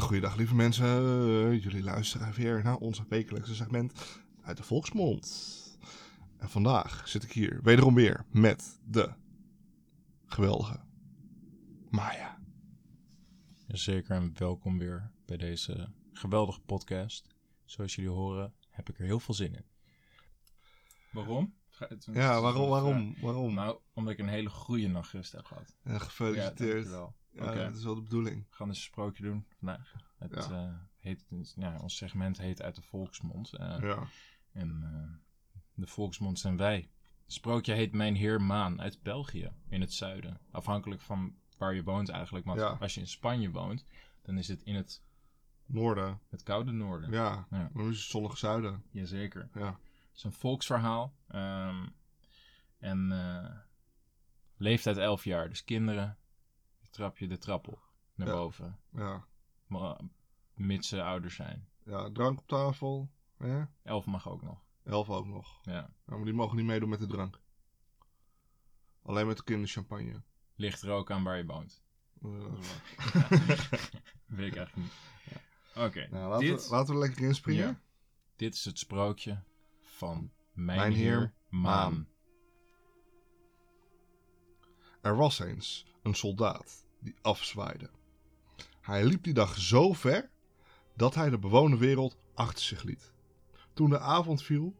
hele goede dag, lieve mensen. Eh, jullie luisteren weer naar onze wekelijkse segment uit de Volksmond. En vandaag zit ik hier wederom weer met de geweldige Maya. Zeker en welkom weer bij deze geweldige podcast. Zoals jullie horen heb ik er heel veel zin in. Waarom? Ja, waarom? waarom, waarom? Nou, omdat ik een hele goede nachtrust heb gehad. Gefeliciteerd. Ja, Ja, dat is wel de bedoeling. We gaan eens een sprookje doen vandaag. Het, eh, heet, ja, ons segment heet Uit de Volksmond. Uh, ja. En uh, de Volksmond zijn wij. Het sprookje heet Mijn Heer Maan uit België, in het zuiden. Afhankelijk van waar je woont eigenlijk. Want als je in Spanje woont, dan is het in het... Noorden. Het koude noorden. Ja, ja. dan is het zonnige zuiden. Jazeker. Ja. Het is een volksverhaal. Um, en leeftijd 11 jaar. Dus kinderen, trap je de trap op naar boven. Ja. Maar, mits ze ouders zijn. Ja, drank op tafel. Hè? Elf mag ook nog. Elf ook nog. Ja. maar die mogen niet meedoen met de drank. Alleen met de kinderchampagne. Ligt er ook aan waar je woont. Uh. Weet ik eigenlijk niet. Oké. Nou, laten, we, laten we lekker inspringen. Ja. Dit is het sprookje van Mijn, Heer Maan. Er was eens een soldaat die afzwaaide. Hij liep die dag zo ver dat hij de bewoonde wereld achter zich liet. Toen de avond viel,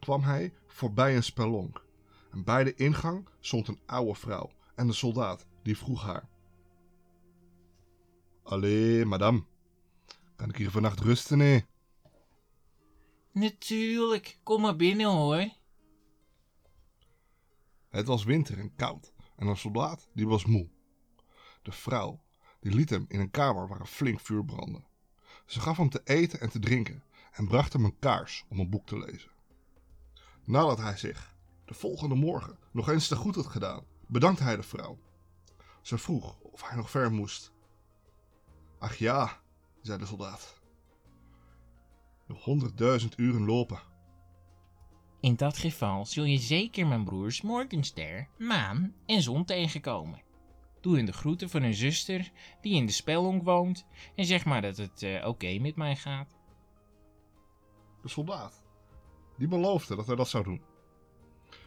kwam hij voorbij een spelonk. En bij de ingang stond een oude vrouw en de soldaat die vroeg haar: Allee, madame, kan ik hier vannacht rusten, nee? Natuurlijk, kom maar binnen hoor. Het was winter en koud en een soldaat die was moe. De vrouw die liet hem in een kamer waar een flink vuur brandde. Ze gaf hem te eten en te drinken en bracht hem een kaars om een boek te lezen. Nadat hij zich de volgende morgen nog eens te goed had gedaan, bedankte hij de vrouw. Ze vroeg of hij nog ver moest. Ach ja, zei de soldaat. Nog honderdduizend uren lopen. In dat geval zul je zeker mijn broers Morgenster, Maan en Zon tegenkomen. Doe hun de groeten van hun zuster die in de spelonk woont en zeg maar dat het uh, oké met mij gaat. De soldaat, die beloofde dat hij dat zou doen.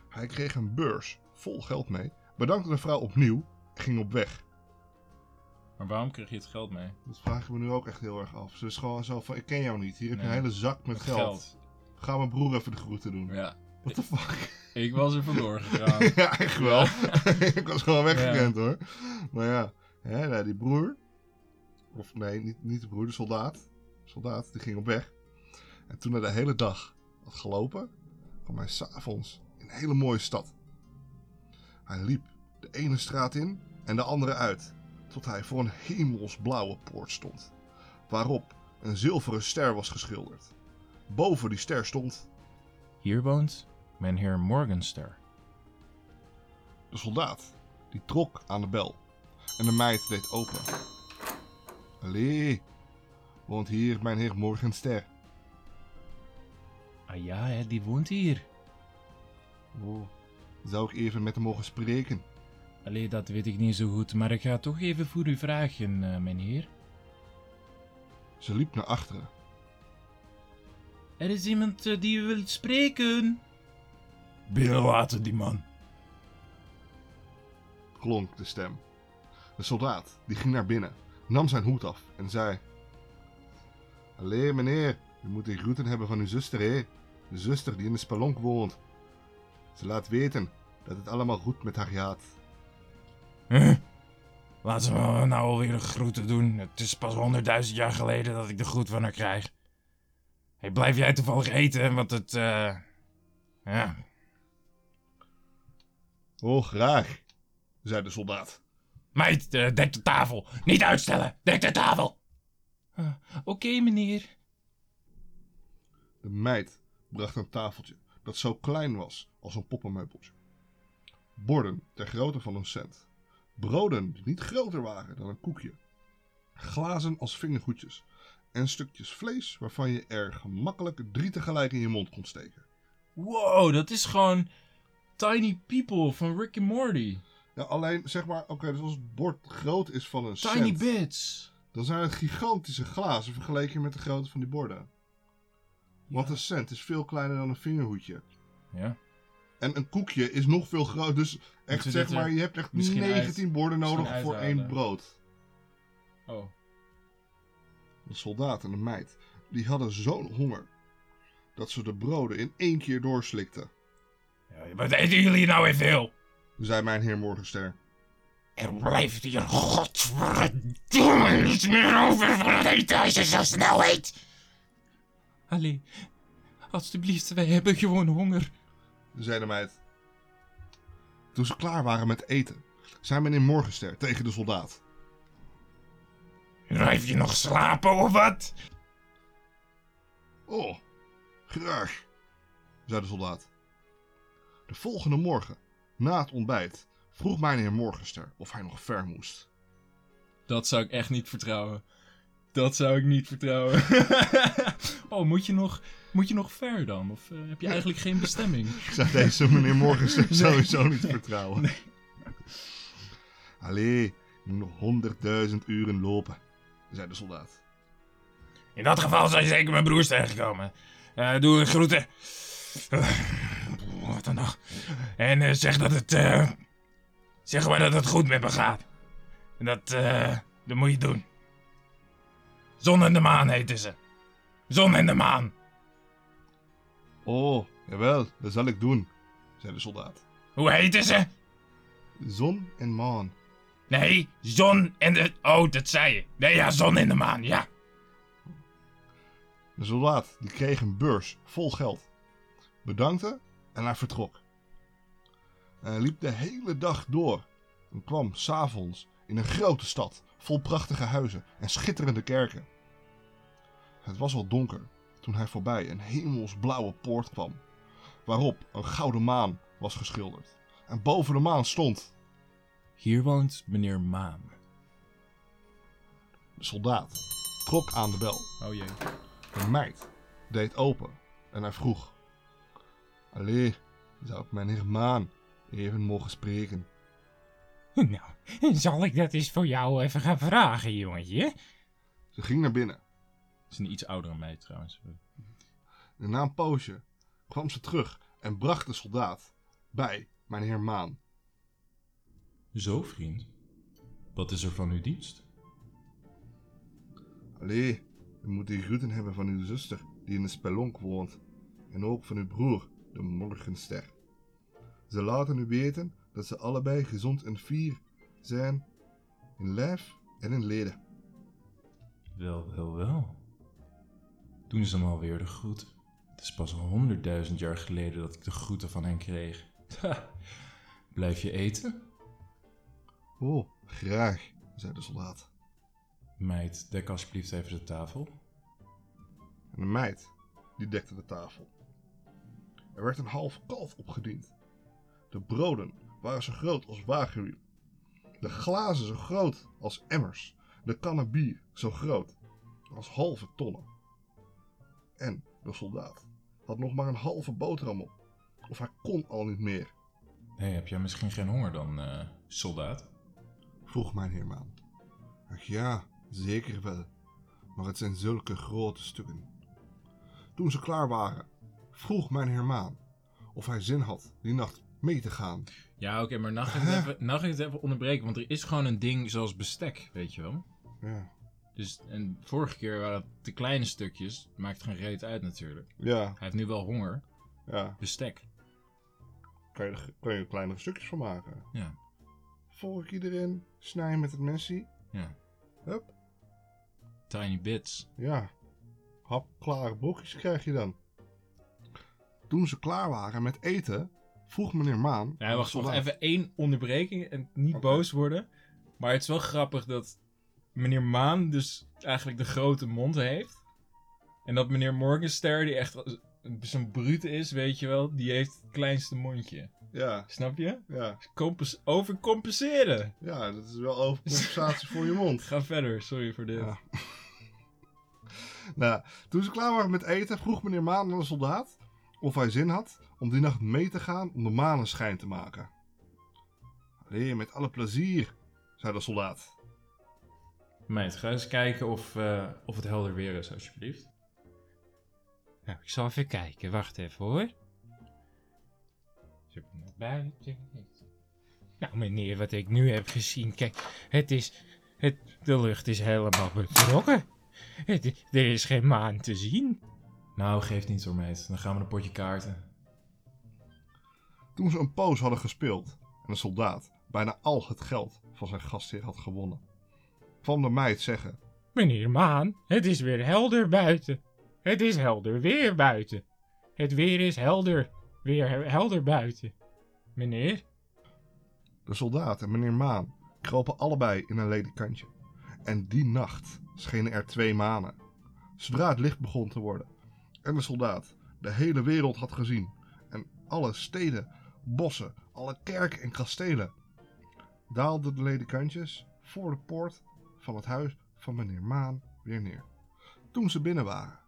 Hij kreeg een beurs vol geld mee, bedankte de vrouw opnieuw en ging op weg. Maar waarom kreeg je het geld mee? Dat vraag ik me nu ook echt heel erg af. Ze is gewoon zo van, ik ken jou niet. Hier heb je een hele zak met, geld. geld. Ga mijn broer even de groeten doen. Ja. What the fuck? Ik was er vandoor gegaan. ja, echt wel. ik was gewoon weggekend hoor. Maar ja, hè, nou, die broer. Of nee, niet, niet de broer, de soldaat. De soldaat, die ging op weg. En toen hij de hele dag had gelopen, kwam hij s'avonds in een hele mooie stad. Hij liep de ene straat in en de andere uit, tot hij voor een hemelsblauwe poort stond, waarop een zilveren ster was geschilderd. Boven die ster stond... Hier woont mijn heer Morgenster. De soldaat, die trok aan de bel en de meid deed open. Allee, woont hier mijn heer Morgenster. Ah ja, die woont hier. Oh, zou ik even met hem mogen spreken? Allee, dat weet ik niet zo goed, maar ik ga toch even voor u vragen, uh, mijn heer. Ze liep naar achteren. Er is iemand uh, die u wilt spreken. Binnenlaten die man. Klonk de stem. De soldaat die ging naar binnen, nam zijn hoed af en zei: Allee, meneer, u moet de groeten hebben van uw zuster, hè? De zuster die in de spelonk woont. Ze laat weten dat het allemaal goed met haar gaat. Huh? Laten we nou alweer een groeten doen. Het is pas honderdduizend jaar geleden dat ik de groet van haar krijg. Hey, blijf jij toevallig eten, want het, uh, ja, Oh, graag, zei de soldaat. Meid, uh, dek de tafel. Niet uitstellen, dek de tafel. Uh, Oké, meneer. De meid bracht een tafeltje dat zo klein was als een poppenmeubeltje. Borden ter grootte van een cent. Broden die niet groter waren dan een koekje. Glazen als vingergoedjes. En stukjes vlees waarvan je er gemakkelijk drie tegelijk in je mond kon steken. Wow, dat is gewoon Tiny People van Rick and Morty. Ja, alleen zeg maar, oké, dus als het bord groot is van een Tiny Bits. dan zijn het gigantische glazen vergeleken met de grootte van die borden. Want een cent is veel kleiner dan een vingerhoedje. Ja. En een koekje is nog veel groter. Dus echt zeg maar, je hebt echt misschien 19 borden nodig voor één brood. Oh. De soldaat en de meid, die hadden zo'n honger. Dat ze de broden in één keer doorslikten. Ja, wat eten jullie nou weer veel? Zei mijn heer Morgenster. Er blijft hier godverdomme niets meer over van het eten als je zo snel eet. Allee, alstublieft, wij hebben gewoon honger. Zei de meid. Toen ze klaar waren met eten, zei meneer Morgenster tegen de soldaat. Blijf je nog slapen of wat? Oh, graag, zei de soldaat. De volgende morgen, na het ontbijt, vroeg meneer Morgenster of hij nog ver moest. Dat zou ik echt niet vertrouwen. Dat zou ik niet vertrouwen. oh, moet je nog, moet je nog ver dan? Of eh, heb je eigenlijk geen bestemming? Ik zou deze meneer Morgenster sowieso niet vertrouwen. Allee, ik moet nog honderdduizend uren lopen, zei de soldaat. In dat geval zou je zeker mijn broers tegenkomen. Eh, doe een groeten. Wat een dag. En eh, zeg dat het... eh, zeg maar dat het goed met me gaat. En dat, eh, dat moet je doen. Zon en de maan heten ze. Zon en de maan. Oh, jawel, dat zal ik doen, zei de soldaat. Hoe heten ze? Zon en maan. Nee, zon en de... Oh, dat zei je. Nee, ja, zon en de maan, ja. De soldaat die kreeg een beurs vol geld, bedankte en hij vertrok. Hij liep de hele dag door en kwam s'avonds in een grote stad vol prachtige huizen en schitterende kerken. Het was al donker toen hij voorbij een hemelsblauwe poort kwam, waarop een gouden maan was geschilderd. En boven de maan stond Hier woont meneer Maan. de soldaat, trok aan de bel. Oh jee. De meid deed open en hij vroeg: Allee, zou ik meneer Maan even mogen spreken? Nou, zal ik dat eens voor jou even gaan vragen, jongetje? Ze ging naar binnen. is een iets oudere meid trouwens. En na een poosje kwam ze terug en bracht de soldaat bij meneer Maan. Zo, vriend. Wat is er van uw dienst? Allee, u moet die groeten hebben van uw zuster die in de spelonk woont. En ook van uw broer, de Morgenster. Ze laten u weten dat ze allebei gezond en fier zijn in lijf en in leden. Wel, wel, wel. Doen ze hem alweer de groet. Het is pas honderdduizend jaar geleden dat ik de groeten van hen kreeg. Ha. Blijf je eten? Oh, graag, zei de soldaat. Meid, dek alsjeblieft even de tafel. En de meid, die dekte de tafel. Er werd een half kalf opgediend. De broden waren zo groot als wagenwiel. De glazen zo groot als emmers. De kannen bier zo groot als halve tonnen. En de soldaat had nog maar een halve boterham op. Of hij kon al niet meer, Hé, heb jij misschien geen honger dan, eh, soldaat? Vroeg mijn heermaan. Ach ja, zeker wel. Maar het zijn zulke grote stukken. Toen ze klaar waren, vroeg mijn heermaan of hij zin had die nacht mee te gaan. Ja, oké, maar mag ik, het even, onderbreken? Want er is gewoon een ding zoals bestek, weet je wel? Ja. Dus, en vorige keer waren het de kleine stukjes. Maakt geen reet uit natuurlijk. Ja, Hij heeft nu wel honger. ja. Bestek. Kan je, er, kan je er kleinere stukjes van maken. Ja, Volg ik iedereen, snijden met het messie. ja. Hup, Tiny bits. ja. Hapklare brokjes krijg je dan. Toen ze klaar waren met eten, vroeg meneer Maan... Ja, wacht, even één onderbreking en niet boos worden. Maar het is wel grappig dat meneer Maan dus eigenlijk de grote mond heeft. En dat meneer Morgenster, die echt zo'n brute is, weet je wel, die heeft het kleinste mondje. Ja, Snap je? ja. Compens overcompenseren. Ja, dat is wel overcompensatie voor je mond. Ga verder, sorry voor dit. Ja. Nou, toen ze klaar waren met eten, vroeg meneer Maan aan de soldaat of hij zin had om die nacht mee te gaan om de maneschijn te maken. Allee, met alle plezier, zei de soldaat. Meid, ga eens kijken of, uh, of het helder weer is, alsjeblieft. Nou, ik zal even kijken. Wacht even hoor. Zo naar buiten. Nou, meneer, wat ik nu heb gezien. Kijk, het is. Het, de lucht is helemaal betrokken. Het, er is geen maan te zien. Nou, geeft niet zo, meid. Dan gaan we een potje kaarten. Toen ze een poos hadden gespeeld en een soldaat bijna al het geld van zijn gastheer had gewonnen, kwam de meid zeggen: Meneer Maan, het is weer helder buiten. Het is helder weer buiten. Het weer is helder. Weer helder buiten. Meneer? De soldaat en meneer Maan kropen allebei in een ledikantje. En die nacht schenen er twee manen. Zodra het licht begon te worden en de soldaat de hele wereld had gezien en alle steden, bossen, alle kerken en kastelen, daalden de ledikantjes voor de poort van het huis van meneer Maan weer neer. Toen ze binnen waren,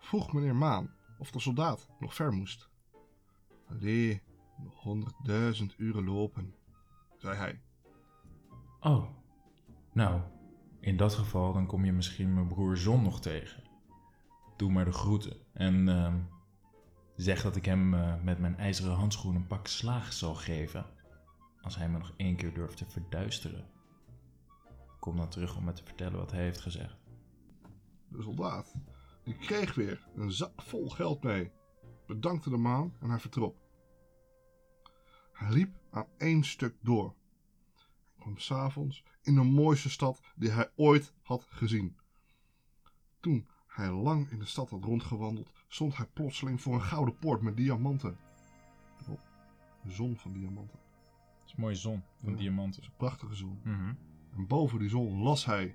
vroeg meneer Maan of de soldaat nog ver moest. Allee, nog honderdduizend uren lopen, zei hij. Oh, nou, in dat geval dan kom je misschien mijn broer Zon nog tegen. Doe maar de groeten en uh, zeg dat ik hem uh, met mijn ijzeren handschoen een pak slaag zal geven. Als hij me nog één keer durft te verduisteren. Kom dan terug om me te vertellen wat hij heeft gezegd. De soldaat, die kreeg weer een zak vol geld mee, bedankte de maan en hij vertrok. Hij liep aan één stuk door. Hij kwam s'avonds in de mooiste stad die hij ooit had gezien. Toen hij lang in de stad had rondgewandeld, stond hij plotseling voor een gouden poort met diamanten. Erop, een zon van diamanten. Dat is een mooie zon van diamanten. Een prachtige zon. Mhm. En boven die zon las hij.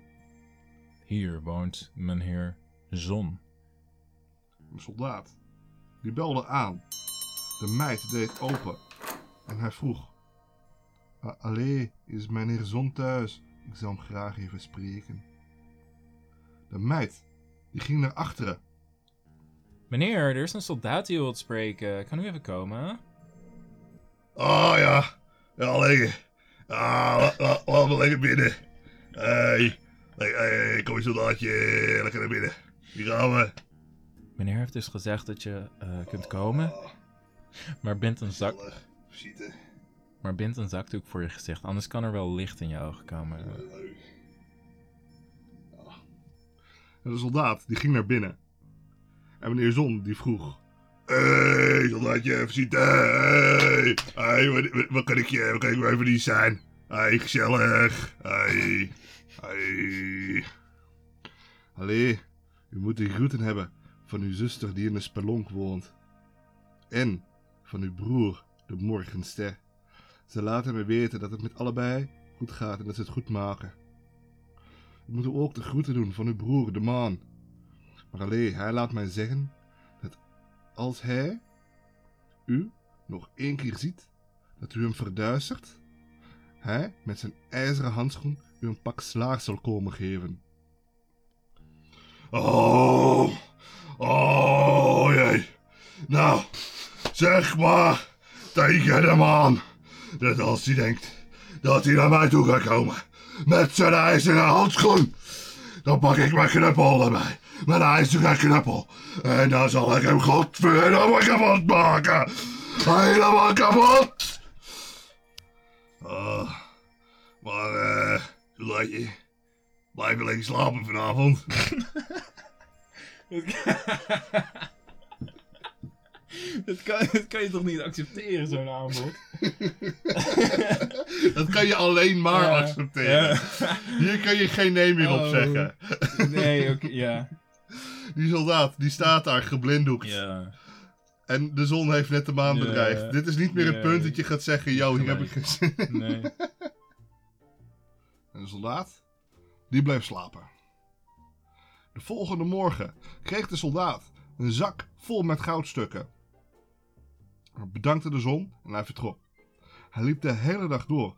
Hier woont mijn heer Zon. Een soldaat. Die belde aan. De meid deed open. En hij vroeg. Allee, is meneer Zon thuis? Ik zou hem graag even spreken. De meid, die ging naar achteren. Meneer, er is een soldaat die wilt spreken. Kan u even komen? Oh ja, ja lekker. Ah, laat me lekker binnen. Hey, hey, hey, kom je soldaatje, lekker naar binnen. Hier gaan we. Meneer heeft dus gezegd dat je uh, kunt komen. Maar bind een zak. Maar bind een zakdoek voor je gezicht, anders kan er wel licht in je ogen komen. En de soldaat die ging naar binnen. En meneer Zon die vroeg. Hey, soldaatje, even zitten. Hey, hey wat, wat, kan ik je, wat kan ik even niet zijn? Hey, gezellig. Hey, hey. Allee, u moet de groeten hebben van uw zuster die in de spelonk woont. En van uw broer, de morgenster. Ze laten me weten dat het met allebei goed gaat en dat ze het goed maken. Ik moet ook de groeten doen van uw broer, de maan. Maar alleen, hij laat mij zeggen dat als hij u nog één keer ziet, dat u hem verduistert, hij met zijn ijzeren handschoen u een pak slaag zal komen geven. Oh, oh jee. Nou, zeg maar tegen de maan dat als hij denkt dat hij naar mij toe gaat komen met zijn ijzeren handschoen, dan pak ik mijn knuppel erbij. Mijn ijzeren knuppel. En dan zal ik hem godverdomme kapot maken. Helemaal kapot. Uh, maar, eh, uh, je. Blijf alleen slapen vanavond. Dat kan, dat kan je toch niet accepteren, zo'n aanbod? dat kan je alleen maar accepteren. Hier kan je geen nee meer op oh. zeggen. nee, oké, ja. Die soldaat, die staat daar geblinddoekt. Ja. En de zon heeft net de maan bedreigd. Dit is niet meer het punt dat je gaat zeggen, yo, hier heb ik gezien. Nee. En de soldaat, die bleef slapen. De volgende morgen kreeg de soldaat een zak vol met goudstukken. Hij bedankte de zon en hij vertrok. Hij liep de hele dag door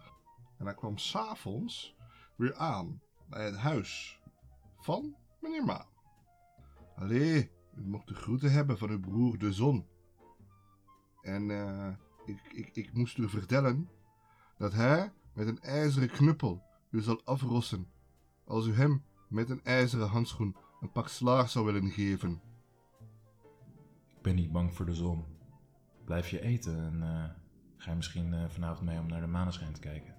en hij kwam s'avonds weer aan bij het huis van meneer Maan. Allee, u mocht de groeten hebben van uw broer de zon. En uh, ik, ik, ik moest u vertellen dat hij met een ijzeren knuppel u zal afrossen als u hem met een ijzeren handschoen een pak slaag zou willen geven. Ik ben niet bang voor de zon. Blijf je eten en uh, ga je misschien uh, vanavond mee om naar de maneschijn te kijken.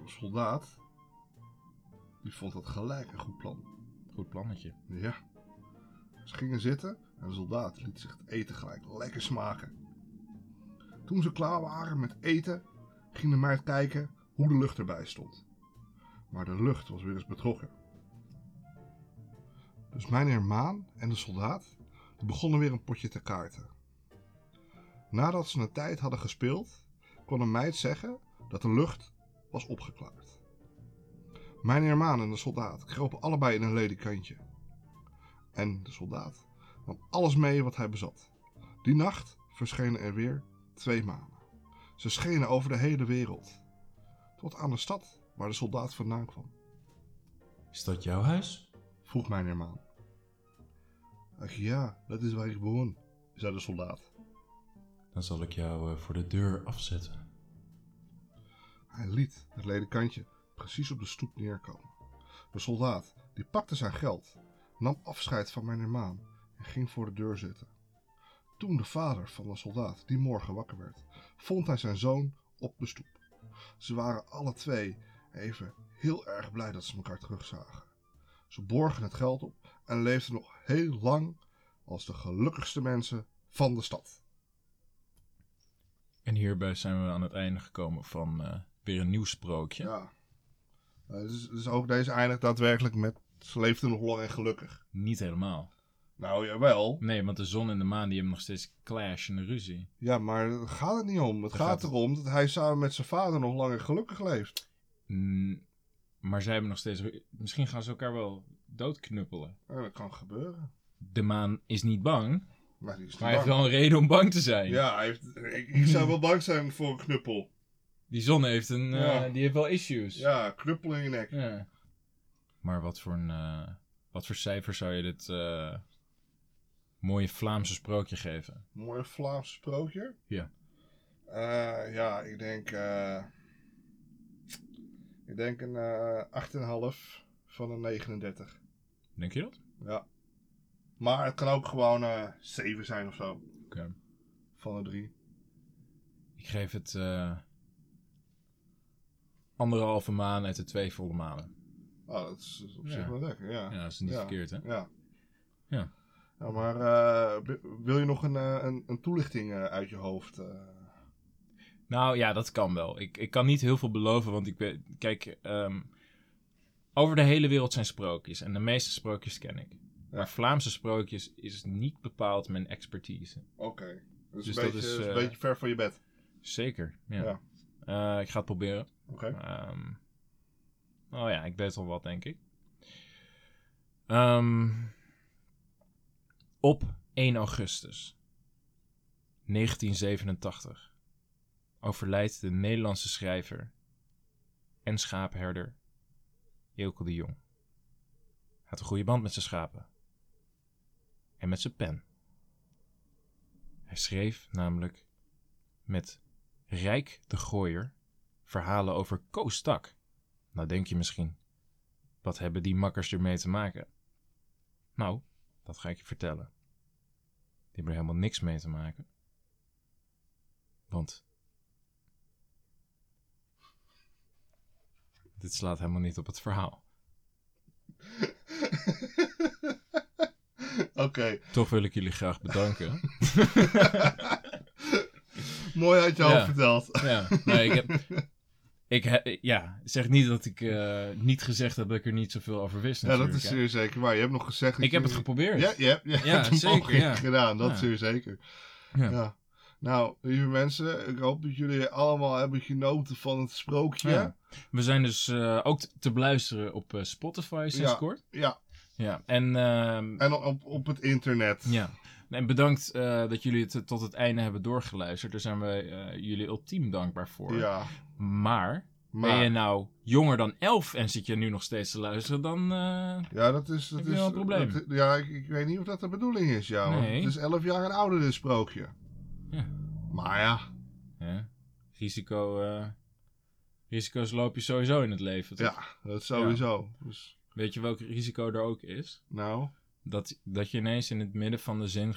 Een soldaat, die vond dat gelijk een goed plan. Goed plannetje. Ja. Ze gingen zitten en de soldaat liet zich het eten gelijk lekker smaken. Toen ze klaar waren met eten, ging de meid kijken hoe de lucht erbij stond. Maar de lucht was weer eens betrokken. Dus mijnheer Maan en de soldaat begonnen weer een potje te kaarten. Nadat ze een tijd hadden gespeeld, kon een meid zeggen dat de lucht was opgeklaard. Mijnheer Maan en de soldaat kropen allebei in een ledikantje. En de soldaat nam alles mee wat hij bezat. Die nacht verschenen er weer twee manen. Ze schenen over de hele wereld. Tot aan de stad waar de soldaat vandaan kwam. Is dat jouw huis? vroeg mijnheer Maan. Ach ja, dat is waar ik woon, zei de soldaat. Dan zal ik jou uh, voor de deur afzetten. Hij liet het ledekantje precies op de stoep neerkomen. De soldaat die pakte zijn geld, nam afscheid van mijnheer Maan en ging voor de deur zitten. Toen de vader van de soldaat die morgen wakker werd, vond hij zijn zoon op de stoep. Ze waren alle twee even heel erg blij dat ze elkaar terugzagen. Ze borgen het geld op en leefden nog heel lang als de gelukkigste mensen van de stad. En hierbij zijn we aan het einde gekomen van uh, weer een nieuw sprookje. Ja. Uh, dus, dus, ook deze eindigt daadwerkelijk met ze leefden nog lang en gelukkig. Niet helemaal. Nou, jawel. Nee, want de zon en de maan die hebben nog steeds clash en ruzie. Ja, maar daar gaat het niet om. Het gaat, gaat, erom dat hij samen met zijn vader nog lang en gelukkig leeft. Mm, maar zij hebben nog steeds... Misschien gaan ze elkaar wel doodknuppelen. Ja, dat kan gebeuren. De maan is niet bang. Maar, die is maar hij heeft wel een reden om bang te zijn. Ja, hij heeft, ik, ik zou wel bang zijn voor een knuppel. Die zon heeft een... Ja. Uh, die heeft wel issues. Ja, knuppel in je nek. Ja. Maar wat voor een... Uh, wat voor cijfer zou je dit... Uh, mooie Vlaamse sprookje geven? Mooie Vlaamse sprookje? Ja. Ja, ik denk... Ik denk een uh, 8,5 van een 39. Denk je dat? Ja. Maar het kan ook gewoon uh, 7 zijn of zo. Oké. Okay. Van een 3. Ik geef het uh, anderhalve maan uit de twee volle maanden. Oh, dat is, op zich ja. wel lekker, ja. Ja, dat is niet ja. verkeerd, hè? Ja. Ja. ja maar wil je nog een, een, een toelichting uit je hoofd? Nou ja, dat kan wel. Ik, ik kan niet heel veel beloven, want ik ben, kijk, um, over de hele wereld zijn sprookjes en de meeste sprookjes ken ik. Ja. Maar Vlaamse sprookjes is niet bepaald mijn expertise. Oké, okay. dus, dus, een, beetje, is, uh, een beetje ver van je bed. Zeker, ja. ja. Uh, ik ga het proberen. Oké. Okay. Um, oh ja, ik weet al wat, denk ik. Um, op 1 augustus 1987 overlijdt de Nederlandse schrijver en schaapherder Eelke de Jong. Hij had een goede band met zijn schapen. En met zijn pen. Hij schreef namelijk met Rijk de Gooier verhalen over Koostak. Nou denk je misschien, wat hebben die makkers ermee te maken? Nou, dat ga ik je vertellen. Die hebben er helemaal niks mee te maken. Want dit slaat helemaal niet op het verhaal. Oké. Okay. Toch wil ik jullie graag bedanken. Mooi uit je ja. verteld. ja, nee, ik heb... Ik he, ja, zeg niet dat ik uh, niet gezegd heb dat ik er niet zoveel over wist. Ja, dat is zeer zeker waar. Je hebt nog gezegd... Ik heb het geprobeerd. Ja, je hebt, je ja, hebt zeker, ja. gedaan. Dat is zeer zeker. Ja. Nou, lieve mensen, ik hoop dat jullie allemaal hebben genoten van het sprookje. Ja. We zijn dus uh, ook te beluisteren op uh, Spotify sinds ja, kort. Ja. Ja, en... Uh, en op, op het internet. Ja. En bedankt dat jullie het tot het einde hebben doorgeluisterd. Daar zijn we jullie ultiem dankbaar voor. Ja. Maar... Maar, ben je nou jonger dan 11 en zit je nu nog steeds te luisteren, dan uh, ja, dat is, dat is, een probleem. Dat, ja, ik, ik, weet niet of dat de bedoeling is, ja. Nee. Het is 11 jaar en ouder, dit sprookje. Ja. Maar ja. ja. Risico, uh, Risico's loop je sowieso in het leven, toch? Ja, dat sowieso. Dus, Weet je welk risico er ook is? nou, Dat, dat je ineens in het midden van de zin